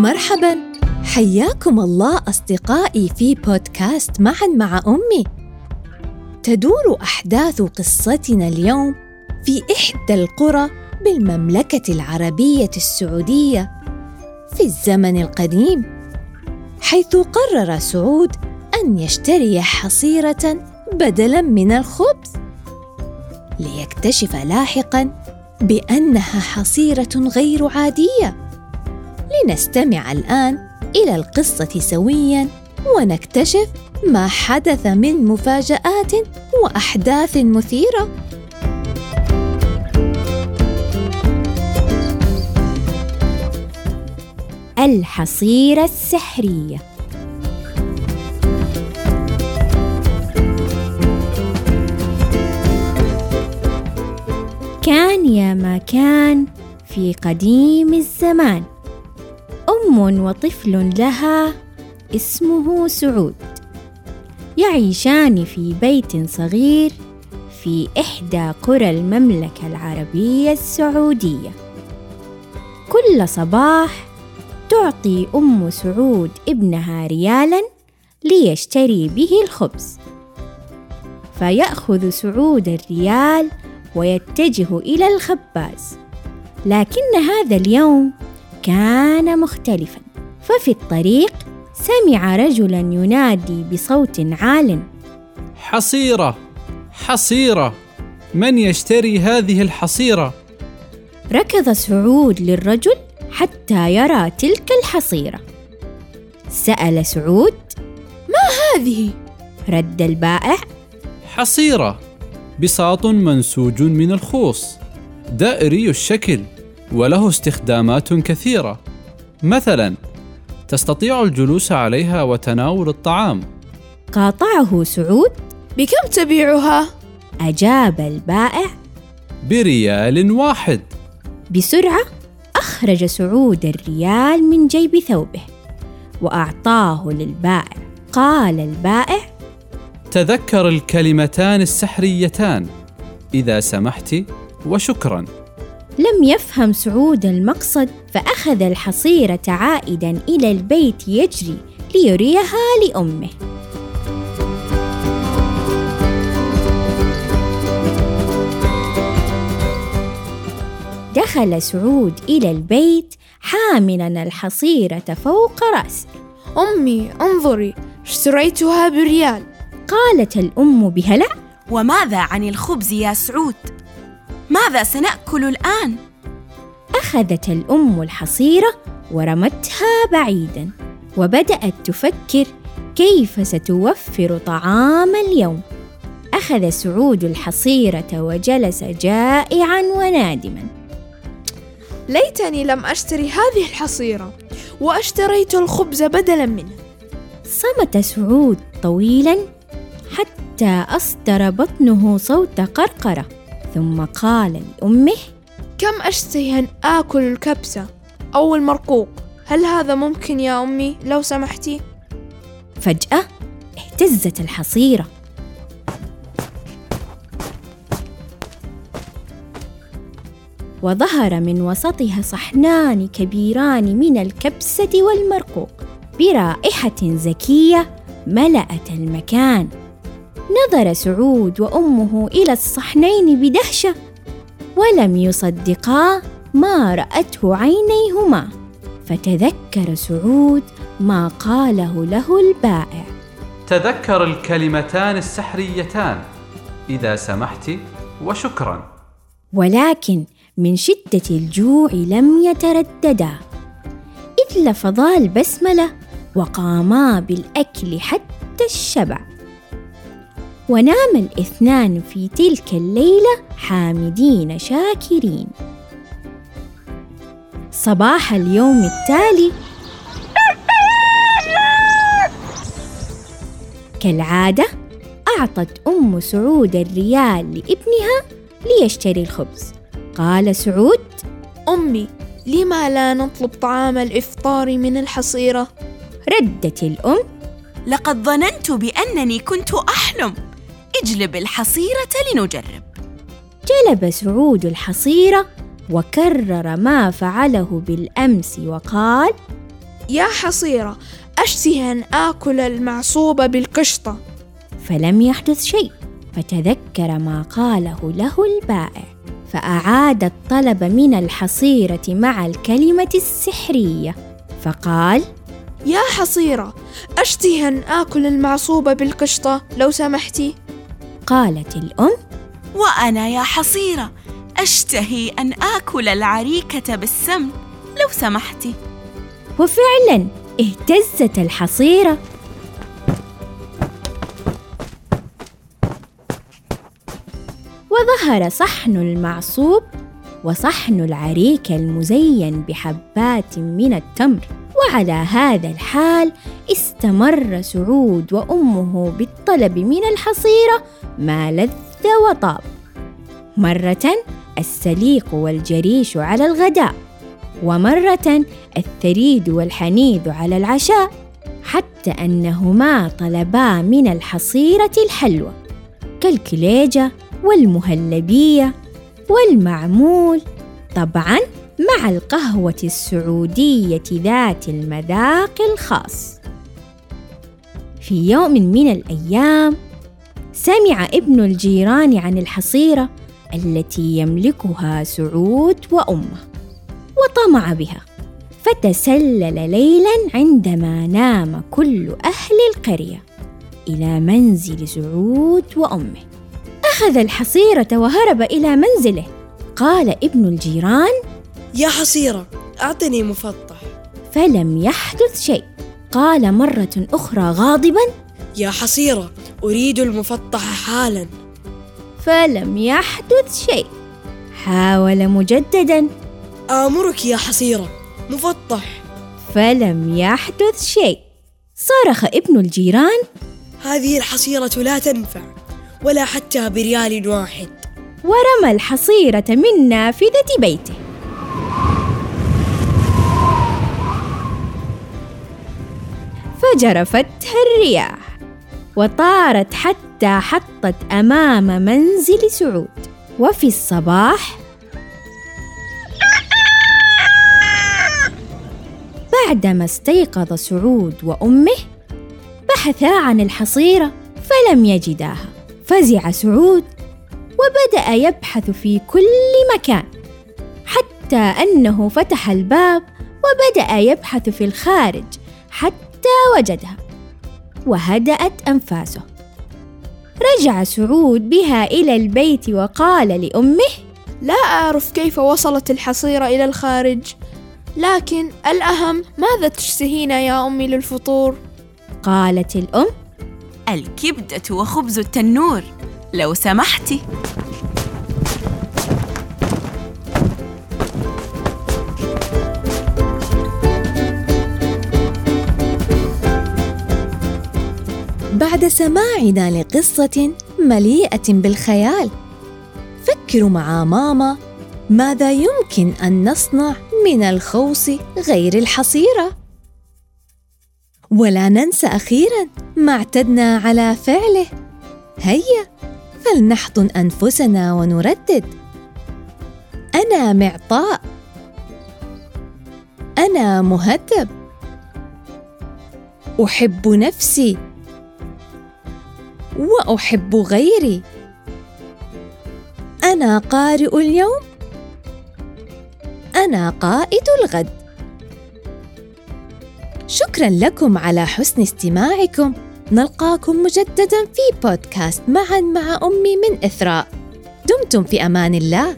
مرحبا. حياكم الله أصدقائي في بودكاست معا مع أمي. تدور أحداث قصتنا اليوم في إحدى القرى بالمملكة العربية السعودية في الزمن القديم حيث قرر سعود أن يشتري حصيرة بدلا من الخبز ليكتشف لاحقا بأنها حصيرة غير عادية. لنستمع الآن إلى القصة سويا ونكتشف ما حدث من مفاجآت وأحداث مثيرة. الحصيرة السحرية. كان يا ما كان في قديم الزمان. أم وطفل لها اسمه سعود. يعيشان في بيت صغير في إحدى قرى المملكة العربية السعودية. كل صباح تعطي أم سعود ابنها ريالا ليشتري به الخبز. فيأخذ سعود الريال ويتجه إلى الخباز. لكن هذا اليوم كان مختلفا ففي الطريق سمع رجلا ينادي بصوت عال حصيرة حصيرة من يشتري هذه الحصيرة؟ ركض سعود للرجل حتى يرى تلك الحصيرة سأل سعود ما هذه؟ رد البائع حصيرة بساط منسوج من الخوص دائري الشكل وله استخدامات كثيرة. مثلا تستطيع الجلوس عليها وتناول الطعام. قاطعه سعود؟ بكم تبيعها؟ أجاب البائع. بريال واحد. بسرعة أخرج سعود الريال من جيب ثوبه وأعطاه للبائع. قال البائع تذكر الكلمتان السحريتان. إذا سمحت وشكرا. لم يفهم سعود المقصد فأخذ الحصيرة عائدا إلى البيت يجري ليريها لأمه. دخل سعود إلى البيت حاملا الحصيرة فوق رأسه أمي انظري اشتريتها بريال قالت الأم بهلع. وماذا عن الخبز يا سعود؟ ماذا سنأكل الآن؟ أخذت الأم الحصيرة ورمتها بعيدا وبدأت تفكر كيف ستوفر طعام اليوم. أخذ سعود الحصيرة وجلس جائعا ونادما. ليتني لم أشتري هذه الحصيرة وأشتريت الخبز بدلا منه صمت سعود طويلا حتى أصدر بطنه صوت قرقرة. ثم قال لأمه كم أشتهي أن آكل الكبسة أو المرقوق؟ هل هذا ممكن يا أمي لو سمحتي؟ فجأة اهتزت الحصيرة. وظهر من وسطها صحنان كبيران من الكبسة والمرقوق برائحة زكية ملأت المكان. نظر سعود وأمه إلى الصحنين بدهشة ولم يصدقا ما رأته عينيهما. فتذكر سعود ما قاله له البائع. تذكر الكلمتان السحريتان إذا سمحت وشكرا. ولكن من شدة الجوع لم يترددا. إذ لفظا البسملة وقاما بالأكل حتى الشبع. ونام الاثنان في تلك الليلة حامدين شاكرين. صباح اليوم التالي. كالعادة أعطت أم سعود الريال لابنها ليشتري الخبز. قال سعود أمي لما لا نطلب طعام الإفطار من الحصيرة؟ ردت الأم لقد ظننت بأنني كنت أحلم. اجلب الحصيرة لنجرب. جلب سعود الحصيرة وكرر ما فعله بالأمس وقال يا حصيرة أشتهي أن آكل المعصوبة بالقشطة. فلم يحدث شيء فتذكر ما قاله له البائع فأعاد الطلب من الحصيرة مع الكلمة السحرية فقال يا حصيرة أشتهي أن آكل المعصوبة بالقشطة لو سمحتي؟ قالت الأم وأنا يا حصيرة أشتهي أن آكل العريكة بالسمن لو سمحتي وفعلا اهتزت الحصيرة. وظهر صحن المعصوب وصحن العريكة المزين بحبات من التمر. وعلى هذا الحال استمر سعود وأمه بالطلب من الحصيرة ما لذ وطاب. مرة السليق والجريش على الغداء ومرة الثريد والحنيذ على العشاء حتى أنهما طلبا من الحصيرة الحلوى كالكليجة والمهلبية والمعمول. طبعا مع القهوة السعودية ذات المذاق الخاص. في يوم من الأيام سمع ابن الجيران عن الحصيرة التي يملكها سعود وأمه وطمع بها فتسلل ليلا عندما نام كل أهل القرية إلى منزل سعود وأمه. أخذ الحصيرة وهرب إلى منزله. قال ابن الجيران يا حصيرة أعطني مفطح. فلم يحدث شيء. قال مرة أخرى غاضبا يا حصيرة أريد المفطح حالا. فلم يحدث شيء. حاول مجددا. آمرك يا حصيرة مفطح. فلم يحدث شيء. صرخ ابن الجيران. هذه الحصيرة لا تنفع ولا حتى بريال واحد. ورمى الحصيرة من نافذة بيته. فجرفتها الرياح وطارت حتى حطت أمام منزل سعود. وفي الصباح بعدما استيقظ سعود وأمه بحثا عن الحصيرة فلم يجداها. فزع سعود وبدأ يبحث في كل مكان حتى أنه فتح الباب وبدأ يبحث في الخارج حتى وجدها وهدأت أنفاسه رجع سعود بها إلى البيت وقال لأمه لا أعرف كيف وصلت الحصيرة إلى الخارج لكن الأهم ماذا تشتهين يا أمي للفطور؟ قالت الأم الكبدة وخبز التنور لو سمحتي بعد سماعنا لقصة مليئة بالخيال. فكروا مع ماما ماذا يمكن أن نصنع من الخوص غير الحصيرة. ولا ننسى أخيرا ما اعتدنا على فعله. هيا فلنحضن أنفسنا ونردد. أنا معطاء. أنا مهذب. أحب نفسي. وأحب غيري. أنا قارئ اليوم. أنا قائد الغد. شكرا لكم على حسن استماعكم. نلقاكم مجددا في بودكاست معا مع أمي من إثراء. دمتم في أمان الله.